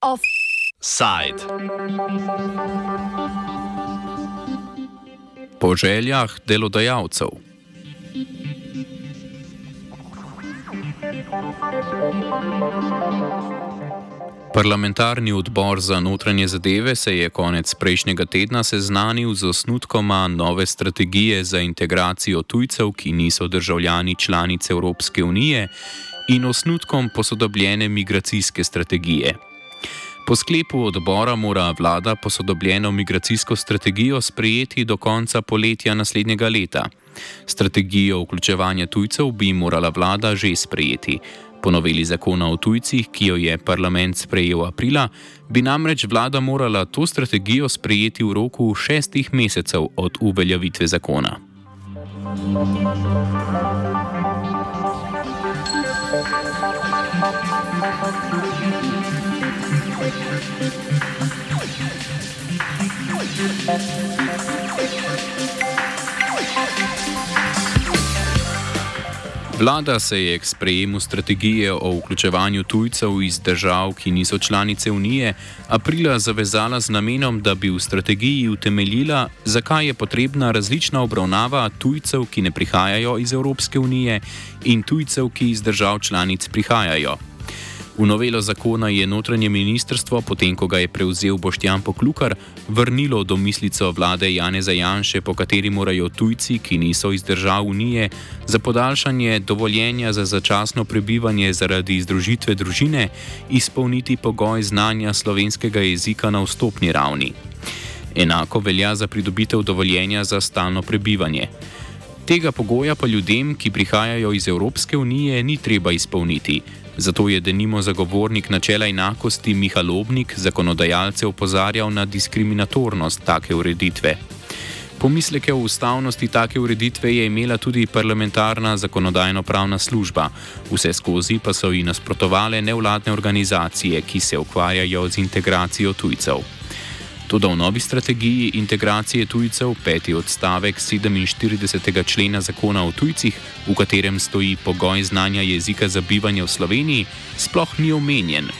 Offside. Po željah delodajalcev. Parlamentarni odbor za notranje zadeve se je konec prejšnjega tedna seznanil z osnutkoma nove strategije za integracijo tujcev, ki niso državljani članice Evropske unije, in osnutkom posodobljene migracijske strategije. Po sklepu odbora mora vlada posodobljeno migracijsko strategijo sprejeti do konca poletja naslednjega leta. Strategijo vključevanja tujcev bi morala vlada že sprejeti. Po noveli zakona o tujcih, ki jo je parlament sprejel aprila, bi namreč vlada morala to strategijo sprejeti v roku šestih mesecev od uveljavitve zakona. Vlada se je k sprejemu strategije o vključevanju tujcev iz držav, ki niso članice Unije, aprila zavezala z namenom, da bi v strategiji utemeljila, zakaj je potrebna različna obravnava tujcev, ki ne prihajajo iz Evropske unije, in tujcev, ki iz držav članic prihajajo. V novelo zakona je notranje ministrstvo, potem ko ga je prevzel Boštjan Poklukar, vrnilo domislico vlade Jane Zajanše, po kateri morajo tujci, ki niso iz držav Unije, za podaljšanje dovoljenja za začasno prebivanje zaradi združitve družine izpolniti pogoj znanja slovenskega jezika na vstopni ravni. Enako velja za pridobitev dovoljenja za stalno prebivanje. Tega pogoja pa ljudem, ki prihajajo iz Evropske unije, ni treba izpolniti. Zato je denimo zagovornik načela enakosti Miha Lobnik zakonodajalce opozarjal na diskriminatornost take ureditve. Pomisleke o ustavnosti take ureditve je imela tudi parlamentarna zakonodajno-pravna služba, vse skozi pa so ji nasprotovale nevladne organizacije, ki se ukvarjajo z integracijo tujcev. Tudi v novi strategiji integracije tujcev, peti odstavek 47. člena zakona o tujcih, v katerem stoji pogoj znanja jezika za bivanje v Sloveniji, sploh ni omenjen.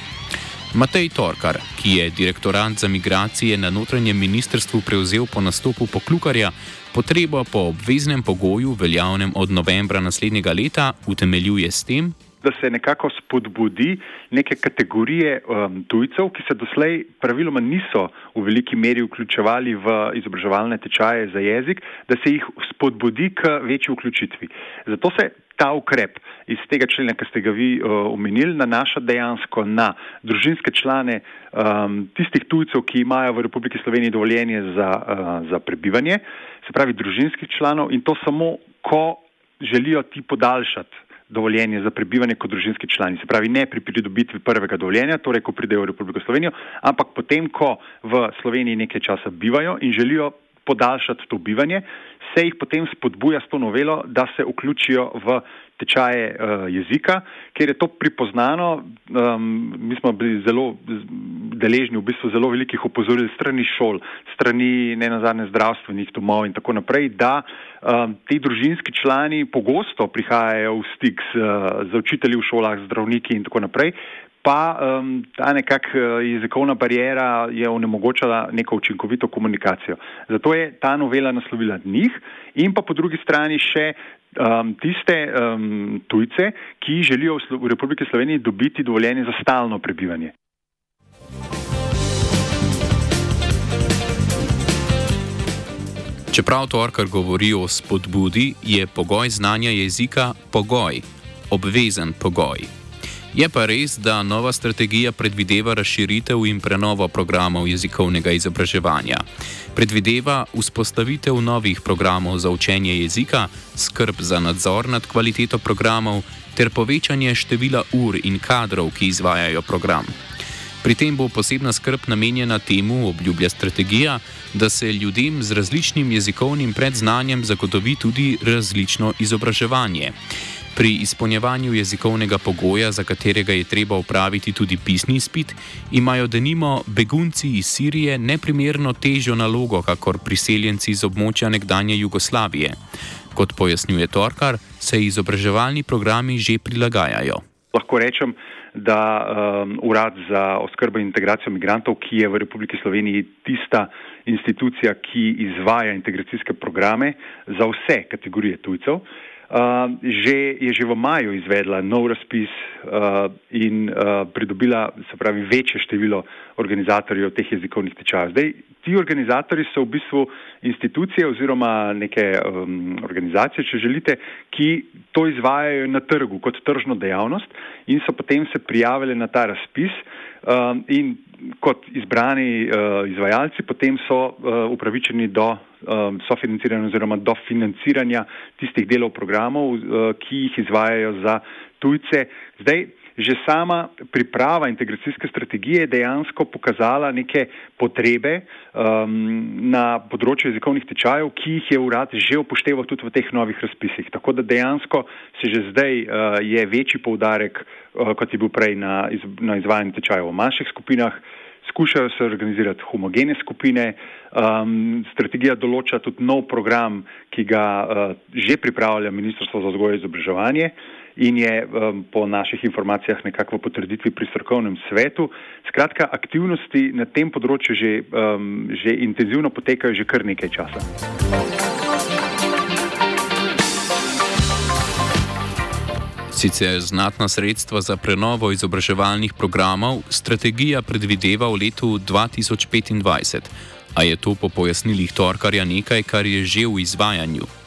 Matej Torkar, ki je direktorant za migracije na notranjem ministrstvu prevzel po nastopu poklukarja, potrebo po obveznem pogoju, veljavnem od novembra naslednjega leta, utemeljuje s tem, da se nekako spodbudi neke kategorije um, tujcev, ki se doslej praviloma niso v veliki meri vključevali v izobraževalne tečaje za jezik, da se jih spodbudi k večji vključitvi. Zato se ta ukrep iz tega člena, ki ste ga vi uh, omenili, nanaša dejansko na družinske člane um, tistih tujcev, ki imajo v Republiki Sloveniji dovoljenje za, uh, za prebivanje, se pravi družinskih članov in to samo, ko želijo ti podaljšati dovoljenje za prebivanje kot družinski člani. Se pravi, ne pri pridobitvi prvega dovoljenja, torej ko pridejo v Republiko Slovenijo, ampak potem, ko v Sloveniji nekaj časa bivajo in želijo podaljšati to bivanje, se jih potem spodbuja s to novelo, da se vključijo v tečaje uh, jezika, ker je to pripoznano. Um, mi smo bili zelo deležni v bistvu zelo velikih opozoril strani šol, strani ne nazadnje zdravstvenih domov in tako naprej, da um, ti družinski člani pogosto prihajajo v stik z, z učitelji v šolah, zdravniki in tako naprej, pa um, ta nekakšna uh, jezikovna barijera je onemogočala neko učinkovito komunikacijo. Zato je ta novela naslovila njih in pa po drugi strani še um, tiste um, tujce, ki želijo v Republiki Sloveniji dobiti dovoljenje za stalno prebivanje. Čeprav to, kar govori o spodbudi, je pogoj znanja jezika pogoj, obvezen pogoj. Je pa res, da nova strategija predvideva razširitev in prenovo programov jezikovnega izobraževanja. Predvideva vzpostavitev novih programov za učenje jezika, skrb za nadzor nad kvaliteto programov ter povečanje števila ur in kadrov, ki izvajajo program. Pri tem bo posebna skrb namenjena temu, obljublja strategija, da se ljudem z različnim jezikovnim predznanjem zagotovi tudi različno izobraževanje. Pri izpolnjevanju jezikovnega pogoja, za katerega je treba upraviti tudi pisni izpit, imajo denimo begunci iz Sirije neprimerno težjo nalogo, kakor priseljenci iz območja nekdanje Jugoslavije. Kot pojasnjuje Torkar, se izobraževalni programi že prilagajajo. Lahko rečem, da um, Urad za oskrbo in integracijo migrantov, ki je v Republiki Sloveniji tista institucija, ki izvaja integracijske programe za vse kategorije tujcev, uh, že, je že v maju izvedla nov razpis uh, in uh, pridobila se pravi večje število organizatorjev teh jezikovnih tečajev. Ti organizatori so v bistvu institucije oziroma neke um, organizacije, če želite, ki to izvajajo na trgu kot tržno dejavnost in so potem se prijavili na ta razpis um, in kot izbrani uh, izvajalci potem so uh, upravičeni do um, sofinanciranja oziroma do financiranja tistih delov programov, uh, ki jih izvajajo za tujce. Zdaj, že sama priprava integracijske strategije je dejansko pokazala neke potrebe um, na področju jezikovnih tečajev, ki jih je urad že upošteval tudi v teh novih razpisih. Tako da dejansko se že zdaj uh, je večji poudarek, uh, kot je bil prej na, iz, na izvajanju tečajev v manjših skupinah skušajo se organizirati homogene skupine. Um, strategija določa tudi nov program, ki ga uh, že pripravlja Ministrstvo za vzgojo in izobraževanje in je um, po naših informacijah nekako v potrditvi pri strokovnem svetu. Skratka, aktivnosti na tem področju že, um, že intenzivno potekajo že kar nekaj časa. Sicer znatna sredstva za prenovo izobraževalnih programov strategija predvideva v letu 2025, a je to po pojasnilih Torkarja nekaj, kar je že v izvajanju.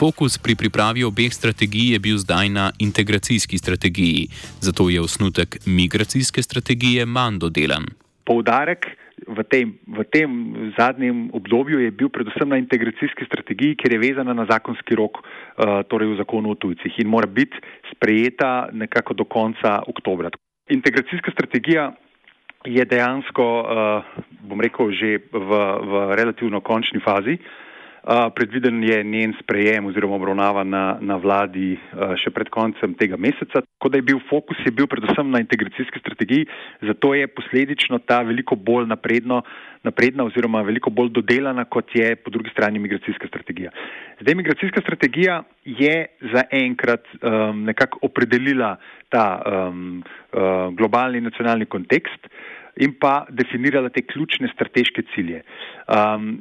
Fokus pri pripravi obeh strategij je bil zdaj na integracijski strategiji, zato je osnutek migracijske strategije manj dodelan. Poudarek v tem, v tem zadnjem obdobju je bil predvsem na integracijski strategiji, ker je vezana na zakonski rok, uh, torej v zakonu o tujcih in mora biti sprejeta nekako do konca oktobra. Integracijska strategija je dejansko, uh, bom rekel, že v, v relativno končni fazi. Predviden je njen sprejem oziroma obravnava na, na vladi še pred koncem tega meseca. Tako da je bil fokus je bil predvsem na integracijski strategiji, zato je posledično ta veliko bolj napredno, napredna oziroma veliko bolj dodelana, kot je po drugi strani migracijska strategija. Zdaj, migracijska strategija je zaenkrat um, nekako opredelila ta um, uh, globalni nacionalni kontekst in pa definirala te ključne strateške cilje. Um,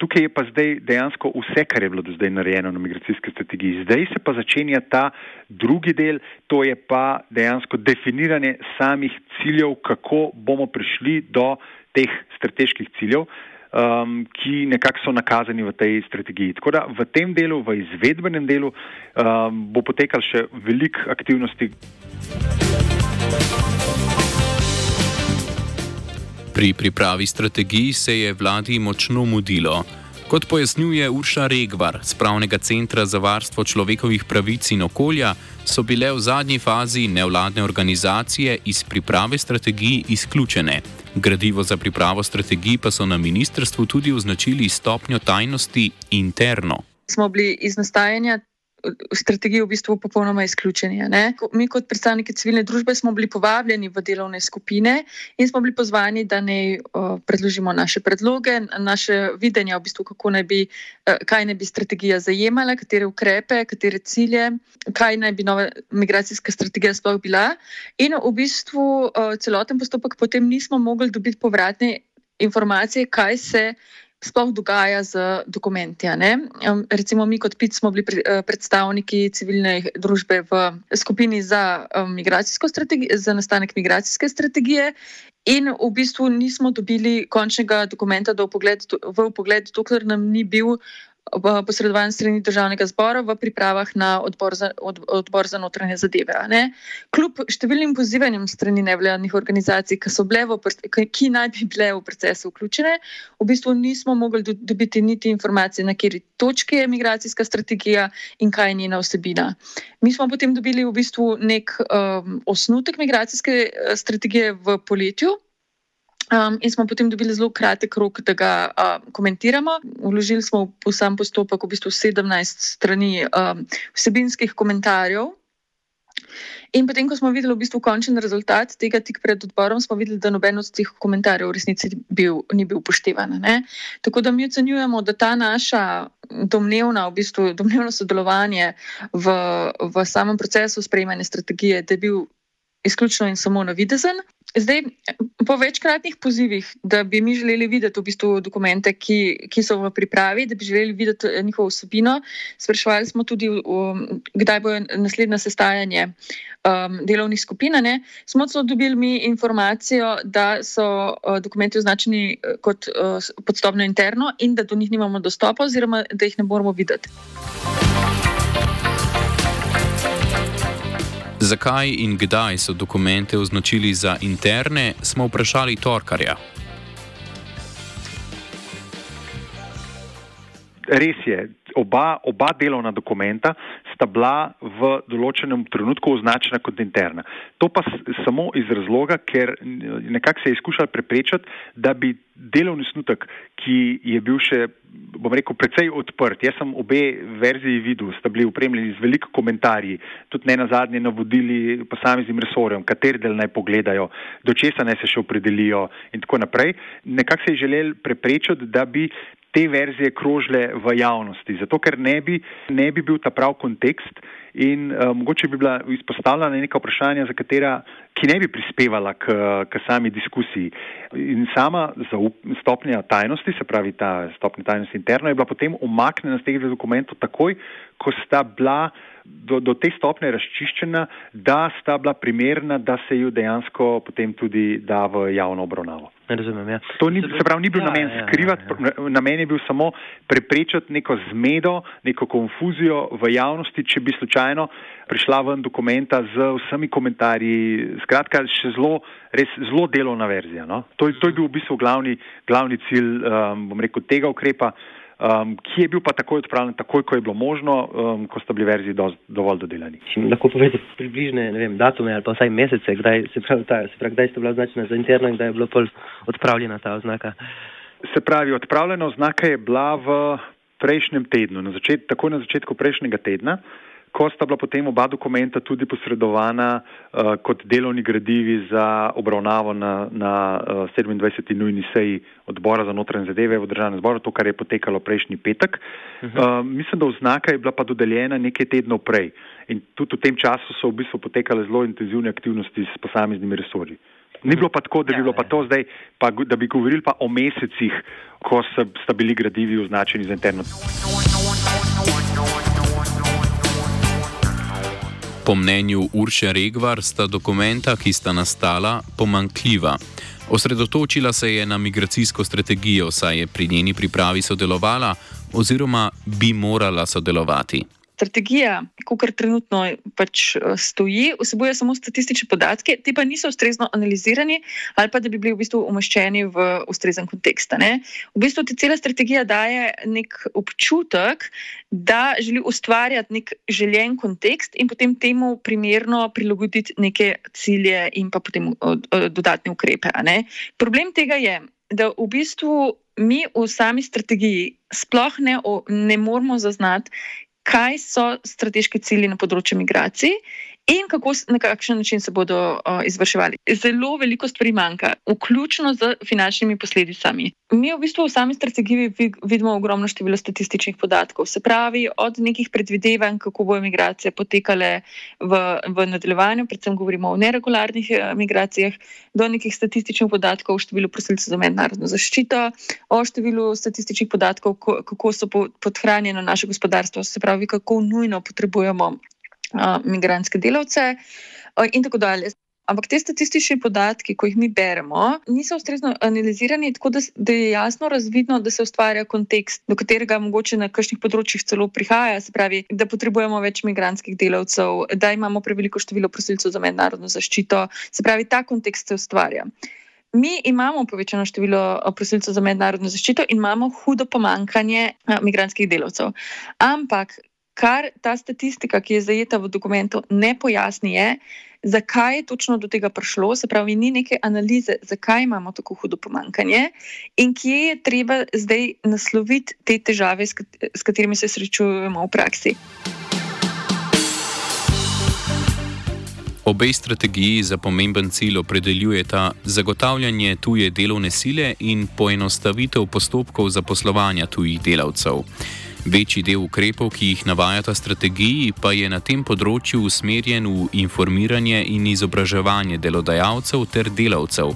Tukaj je pa zdaj dejansko vse, kar je bilo do zdaj narejeno na migracijski strategiji. Zdaj se pa začenja ta drugi del, to je pa dejansko definiranje samih ciljev, kako bomo prišli do teh strateških ciljev, um, ki nekako so nakazani v tej strategiji. Tako da v tem delu, v izvedbenem delu, um, bo potekal še velik aktivnosti. Pri pripravi strategij se je vladi močno mudilo. Kot pojasnjuje Urša Regvar z Pravnega centra za varstvo človekovih pravic in okolja, so bile v zadnji fazi nevladne organizacije iz priprave strategij izključene. Gradivo za pripravo strategij pa so na ministrstvu tudi označili stopnjo tajnosti interno. Smo bili iz nastajanja strategije v bistvu popolnoma izključeni. Ne? Mi, kot predstavniki civilne družbe, smo bili povabljeni v delovne skupine in smo bili pozvani, da ne predložimo naše predloge, naše videnja, v bistvu, naj bi, e, kaj naj bi strategija zajemala, katere ukrepe, katere cilje, kaj naj bi nova migracijska strategija sploh bila. In v bistvu celoten postopek potem nismo mogli dobiti povratne informacije, kaj se sploh dogaja z dokumenti. Recimo, mi kot PIT smo bili eh, predstavniki civilne družbe v skupini za, za nastanek migracijske strategije. In v bistvu nismo dobili končnega dokumenta v pogled, dokler nam ni bil posredovan strani državnega zbora v pripravah na odbor za, od, odbor za notranje zadeve. Kljub številnim pozivanjem strani nevladnih organizacij, ki, v, ki naj bi bile v procesu vključene, v bistvu nismo mogli dobiti niti informacije, na kateri točki je migracijska strategija in kaj je njena vsebina. Mi smo potem dobili v bistvu nek um, osnutek migracijske eh, strategije v poletju. Um, in smo potem dobili zelo kratek rok, da ga uh, komentiramo. Vložili smo v sam postopek v bistvu 17 strani um, vsebinskih komentarjev. In potem, ko smo videli v bistvu končen rezultat tega tik pred odborom, smo videli, da noben od teh komentarjev v resnici bil, ni bil upoštevan. Tako da mi ocenjujemo, da ta naša domnevna, v bistvu, domnevno sodelovanje v, v samem procesu sprejemanja strategije, da je bil izključno in samo navidezen. Zdaj, po večkratnih pozivih, da bi mi želeli videti v bistvu dokumente, ki, ki so v pripravi, da bi želeli videti eh, njihovo vsebino, sprašvali smo tudi, um, kdaj bo naslednje sestajanje um, delovnih skupin. Ne? Smo celo dobili mi informacijo, da so uh, dokumenti označeni eh, kot uh, podstopno interno in da do njih nimamo dostopa, oziroma da jih ne moramo videti. Zakaj in kdaj so dokumente označili za interne, smo vprašali Torkarja. Res je, oba, oba delovna dokumenta sta bila v določenem trenutku označena kot interna. To pa samo iz razloga, ker nekako se je izkušal preprečiti, da bi delovni snutek, ki je bil še, bom rekel, precej odprt. Jaz sem obe verziji videl, sta bili upremljeni z veliko komentarji, tudi ne na zadnje navodili posameznim resorjem, kateri del naj pogledajo, do česa naj se še opredelijo in tako naprej. Nekako se je želel preprečiti, da bi te verzije krožile v javnosti, zato ker ne bi, ne bi bil ta prav kontekst in uh, mogoče bi bila izpostavljena neka vprašanja, za katera, ki ne bi prispevala k, k sami diskusiji. In sama zaup, stopnja tajnosti, se pravi ta stopnja tajnosti interno, je bila potem umaknjena z teh dokumentov takoj, ko sta bila do, do te stopne razčiščena, da sta bila primerna, da se ju dejansko potem tudi da v javno obravnavo. Razumem, ja. To ni, se pravi, ni bil ja, namen ja, skrivati, ja, ja. namen je bil samo preprečiti neko zmedo, neko konfuzijo v javnosti, če bi slučajno prišla ven dokumenta z vsemi komentarji. Skratka, še zelo, res zelo delovna verzija. No? To, to je bil v bistvu glavni, glavni cilj, um, bom rekel, tega ukrepa um, ki je bil pa takoj odpravljen, takoj, ko je bilo možno, um, ko sta bili verziji do, dovolj dodelani. Lahko povete približne vem, datume ali pa vsaj mesece, kdaj, se pravi, ta, se pravi, kdaj ste bila označena za interno in kdaj je bila odpravljena ta oznaka? Se pravi, odpravljena oznaka je bila v prejšnjem tednu, na začet, takoj na začetku prejšnjega tedna ko sta bila potem oba dokumenta tudi posredovana uh, kot delovni gradivi za obravnavo na, na uh, eh, 27. nujni seji odbora za notranje zadeve v državnem zboru, to, kar je potekalo prejšnji petek. Uh, mislim, da oznaka je bila pa dodeljena nekaj tednov prej in tudi v tem času so v bistvu potekale zelo intenzivne aktivnosti s posameznimi resorji. Ni bilo pa tako, da bi bilo pa to zdaj, pa, da bi govorili pa o mesecih, ko so, sta bili gradivi označeni za interno. Po mnenju Urše Regvar sta dokumenta, ki sta nastala, pomankljiva. Osredotočila se je na migracijsko strategijo, saj je pri njeni pripravi sodelovala oziroma bi morala sodelovati strategija, kot trenutno pač eh, stoji, vsebuje samo statistične podatke, ti pa niso ustrezno analizirani ali pa da bi bili v bistvu umeščeni v ustrezen kontekst. V bistvu ti cela strategija daje nek občutek, da želi ustvarjati nek željen kontekst in potem temu primerno prilagoditi neke cilje in pa potem dodatne ukrepe. Problem tega je, da v bistvu. Mi v sami strategiji sploh ne, ne moramo zaznati, kaj so strateški cilji na področju migracij in kako, na kakšen način se bodo uh, izvrševali. Zelo veliko stvari manjka, vključno z finančnimi posledicami. Mi v bistvu v sami strategiji vidimo ogromno število statističnih podatkov, se pravi, od nekih predvidevanj, kako bodo migracije potekale v, v nadaljevanju, predvsem govorimo o neregularnih migracijah, do nekih statističnih podatkov o številu prosilcev za mednarodno zaščito, o številu statističnih podatkov, kako so podhranjeno naše gospodarstvo, se pravi, kako nujno potrebujemo migranske delavce in tako dalje. Ampak te statistični podatki, ko jih mi beremo, niso ustrezno analizirani, tako da, da je jasno razvidno, da se ustvarja kontekst, do katerega mogoče na kakšnih področjih celo prihaja. Se pravi, da potrebujemo več migranskih delavcev, da imamo preveliko število prosilcev za mednarodno zaščito. Se pravi, ta kontekst se ustvarja. Mi imamo povečano število prosilcev za mednarodno zaščito in imamo hudo pomankanje migranskih delavcev. Ampak Kar ta statistika, ki je zajeta v dokumentu, ne pojasni, je, zakaj je točno do tega prišlo, se pravi, ni neke analize, zakaj imamo tako hudo pomankanje in kje je treba zdaj nasloviti te težave, s katerimi se srečujemo v praksi. Obe strategiji za pomemben cilj opredeljujeta zagotavljanje tuje delovne sile in poenostavitev postopkov zaposlovanja tujih delavcev. Večji del ukrepov, ki jih navajata strategiji, pa je na tem področju usmerjen v informiranje in izobraževanje delodajalcev ter delavcev.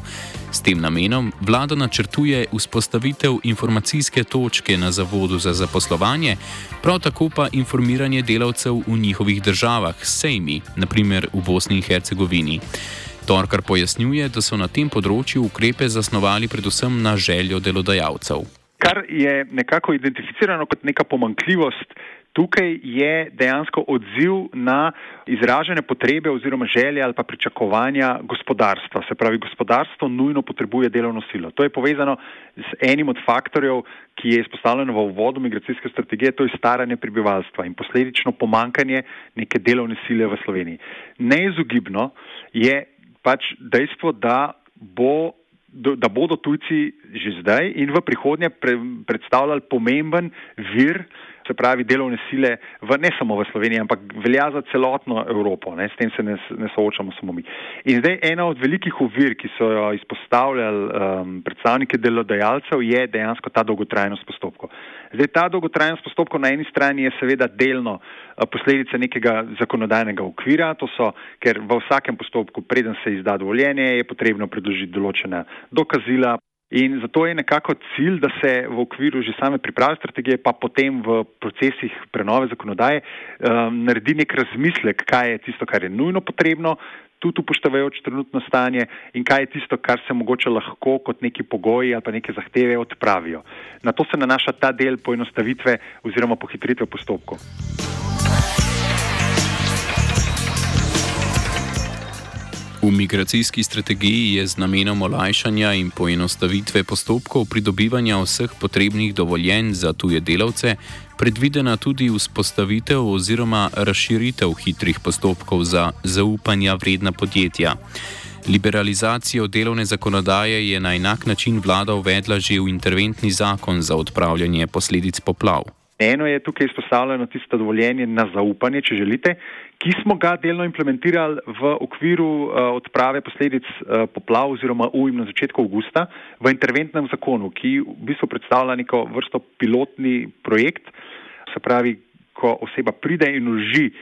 S tem namenom vlada načrtuje vzpostavitev informacijske točke na Zavodu za zaposlovanje, prav tako pa informiranje delavcev v njihovih državah, sejmi, naprimer v Bosni in Hercegovini. Torkar pojasnjuje, da so na tem področju ukrepe zasnovali predvsem na željo delodajalcev kar je nekako identificirano kot neka pomankljivost. Tukaj je dejansko odziv na izražene potrebe oziroma želje ali pa pričakovanja gospodarstva. Se pravi, gospodarstvo nujno potrebuje delovno silo. To je povezano z enim od faktorjev, ki je izpostavljen v uvodu migracijske strategije, to je staranje prebivalstva in posledično pomankanje neke delovne sile v Sloveniji. Neizogibno je pač dejstvo, da bo da bodo tujci že zdaj in v prihodnje pre, predstavljali pomemben vir se pravi delovne sile, v, ne samo v Sloveniji, ampak velja za celotno Evropo. Ne? S tem se ne, ne soočamo samo mi. In zdaj ena od velikih ovir, ki so jo izpostavljali um, predstavniki delodajalcev, je dejansko ta dolgotrajnost postopkov. Zdaj, ta dolgotrajnost postopkov na eni strani je seveda delno uh, posledica nekega zakonodajnega okvira, to so, ker v vsakem postopku, preden se izda dovoljenje, je potrebno predložiti določena dokazila. In zato je nekako cilj, da se v okviru že same priprave strategije, pa potem v procesih prenove zakonodaje, um, naredi nek razmislek, kaj je tisto, kar je nujno potrebno, tudi upoštevajoč trenutno stanje in kaj je tisto, kar se mogoče lahko kot neki pogoji ali pa neke zahteve odpravijo. Na to se nanaša ta del poenostavitve oziroma pohitritve postopkov. V migracijski strategiji je z namenom olajšanja in poenostavitve postopkov pridobivanja vseh potrebnih dovoljenj za tuje delavce predvidena tudi vzpostavitev oziroma razširitev hitrih postopkov za zaupanja vredna podjetja. Liberalizacijo delovne zakonodaje je na enak način vlada uvedla že v interventni zakon za odpravljanje posledic poplav. Eno je tukaj izpostavljeno tisto dovoljenje na zaupanje, če želite, ki smo ga delno implementirali v okviru uh, odprave posledic uh, poplav oziroma ujm na začetku avgusta v interventnem zakonu, ki v bistvu predstavlja neko vrsto pilotni projekt, se pravi, ko oseba pride in uži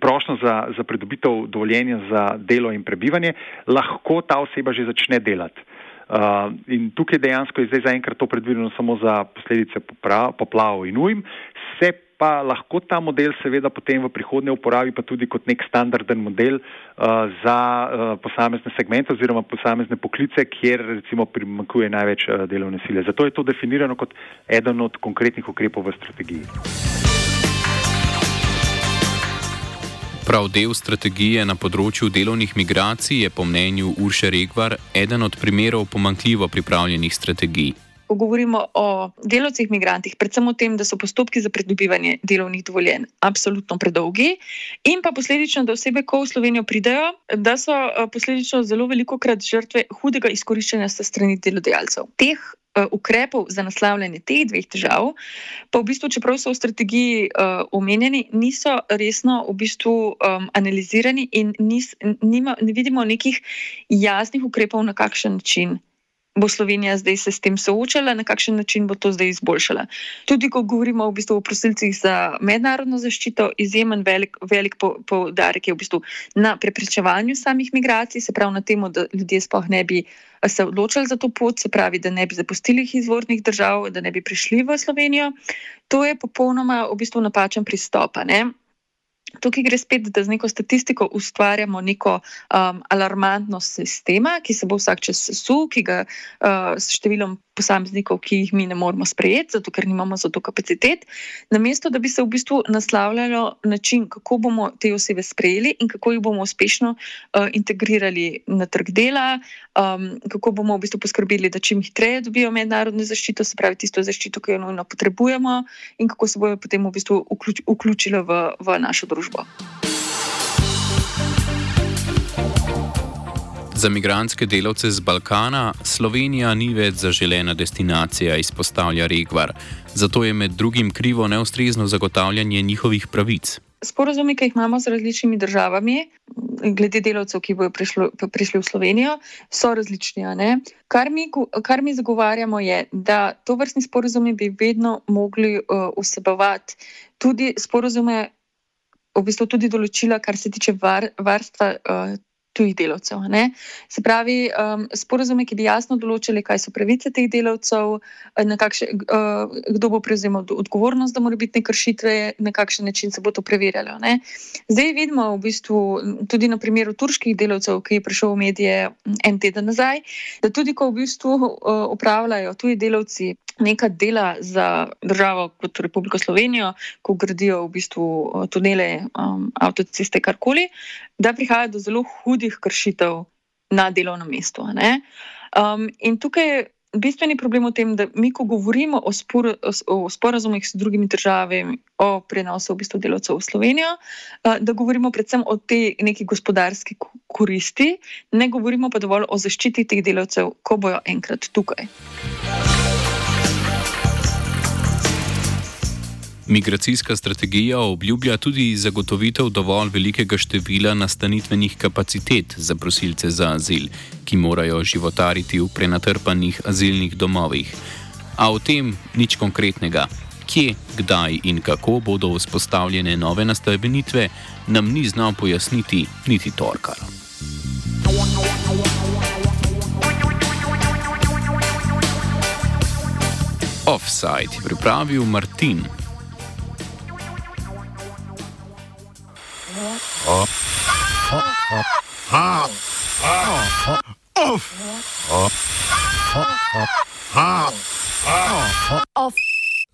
prošlo za, za pridobitev dovoljenja za delo in prebivanje, lahko ta oseba že začne delati. Uh, in tukaj dejansko je zdaj zaenkrat to predvideno samo za posledice poplav in ujm, se pa lahko ta model seveda potem v prihodnje uporabi pa tudi kot nek standarden model uh, za uh, posamezne segmente oziroma posamezne poklice, kjer recimo primakuje največ uh, delovne sile. Zato je to definirano kot eden od konkretnih ukrepov v strategiji. Prav del strategije na področju delovnih migracij je po mnenju Urše Regvar eden od primerov pomankljivo pripravljenih strategij. Ko govorimo o delovcih, migrantih, predvsem o tem, da so postopki za pridobivanje delovnih dovoljenj absolutno predolgi, in pa posledično, da osebe, ko v Slovenijo pridejo, da so eh, posledično zelo veliko krat žrtve hudega izkoriščanja strani delodajalcev. Teh Eh, ukrepov za naslavljanje teh dveh težav, pa v bistvu, čeprav so v strategiji uh, omenjeni, niso resno v bistvu, um, analizirani in nis, nima, ne vidimo nekih jasnih ukrepov, na kakšen način bo Slovenija zdaj se s tem soočala, na kakšen način bo to zdaj izboljšala. Tudi, ko govorimo v bistvu o prosilcih za mednarodno zaščito, izjemen velik, velik poudarek je v bistvu na preprečevanju samih migracij, se pravi na tem, da ljudje sploh ne bi se odločili za to pot, se pravi, da ne bi zapustili izvornih držav, da ne bi prišli v Slovenijo. To je popolnoma v bistvu napačen pristop. Tukaj gre spet, da z neko statistiko ustvarjamo neko um, alarmantnost sistema, ki se bo vsak čas sesul, ki ga uh, s številom posameznikov, ki jih mi ne moremo sprejeti, zato ker nimamo za to kapacitet, namesto da bi se v bistvu naslavljalo način, kako bomo te osebe sprejeli in kako jih bomo uspešno uh, integrirali na trg dela, um, kako bomo v bistvu poskrbeli, da čim hitreje dobijo mednarodno zaščito, se pravi tisto zaščito, ki jo nujno potrebujemo, in kako se bojo potem v bistvu vključ, vključili v, v našo družbo. Za migranske delavce z Balkana Slovenija ni več zaželena destinacija, izpostavlja Regvar. Zato je med drugim krivo neustrezno zagotavljanje njihovih pravic. Sporazumi, ki jih imamo z različnimi državami, glede delavcev, ki bodo prišlo, prišli v Slovenijo, so različni. Kar mi, kar mi zagovarjamo, je, da to vrstni sporazumi bi vedno mogli uh, vsebovati tudi sporazume, v bistvu tudi določila, kar se tiče var, varstva uh, tujih delavcev. Ne? Se pravi, um, sporozume, ki bi jasno določili, kaj so pravice teh delavcev, eh, kakše, uh, kdo bo prevzel odgovornost, da mora biti nekršitve, na kakšen način se bo to preverjalo. Ne? Zdaj vidimo v bistvu tudi na primeru turških delavcev, ki je prišel v medije en teden nazaj, da tudi ko v bistvu uh, upravljajo tuji delavci neka dela za državo kot Republiko Slovenijo, ko gradijo v bistvu tunele, um, avtoceste, karkoli, da prihaja do zelo hudih kršitev na delovnem mestu. Um, in tukaj je bistveni problem v tem, da mi, ko govorimo o, spor, o sporazumih s drugimi državami, o prenosu v bistvu delavcev v Slovenijo, uh, da govorimo predvsem o tej neki gospodarski koristi, ne govorimo pa dovolj o zaščiti teh delavcev, ko bojo enkrat tukaj. Migracijska strategija obljublja tudi zagotovitev dovolj velikega števila nastanitvenih kapacitet za prosilce za azil, ki morajo životariti v prenatrpanih azilnih domovih. A o tem nič konkretnega, kje, kdaj in kako bodo vzpostavljene nove nastanitve, nam ni znal pojasniti niti Torkar. Offside je pripravil Martin.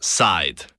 Offside.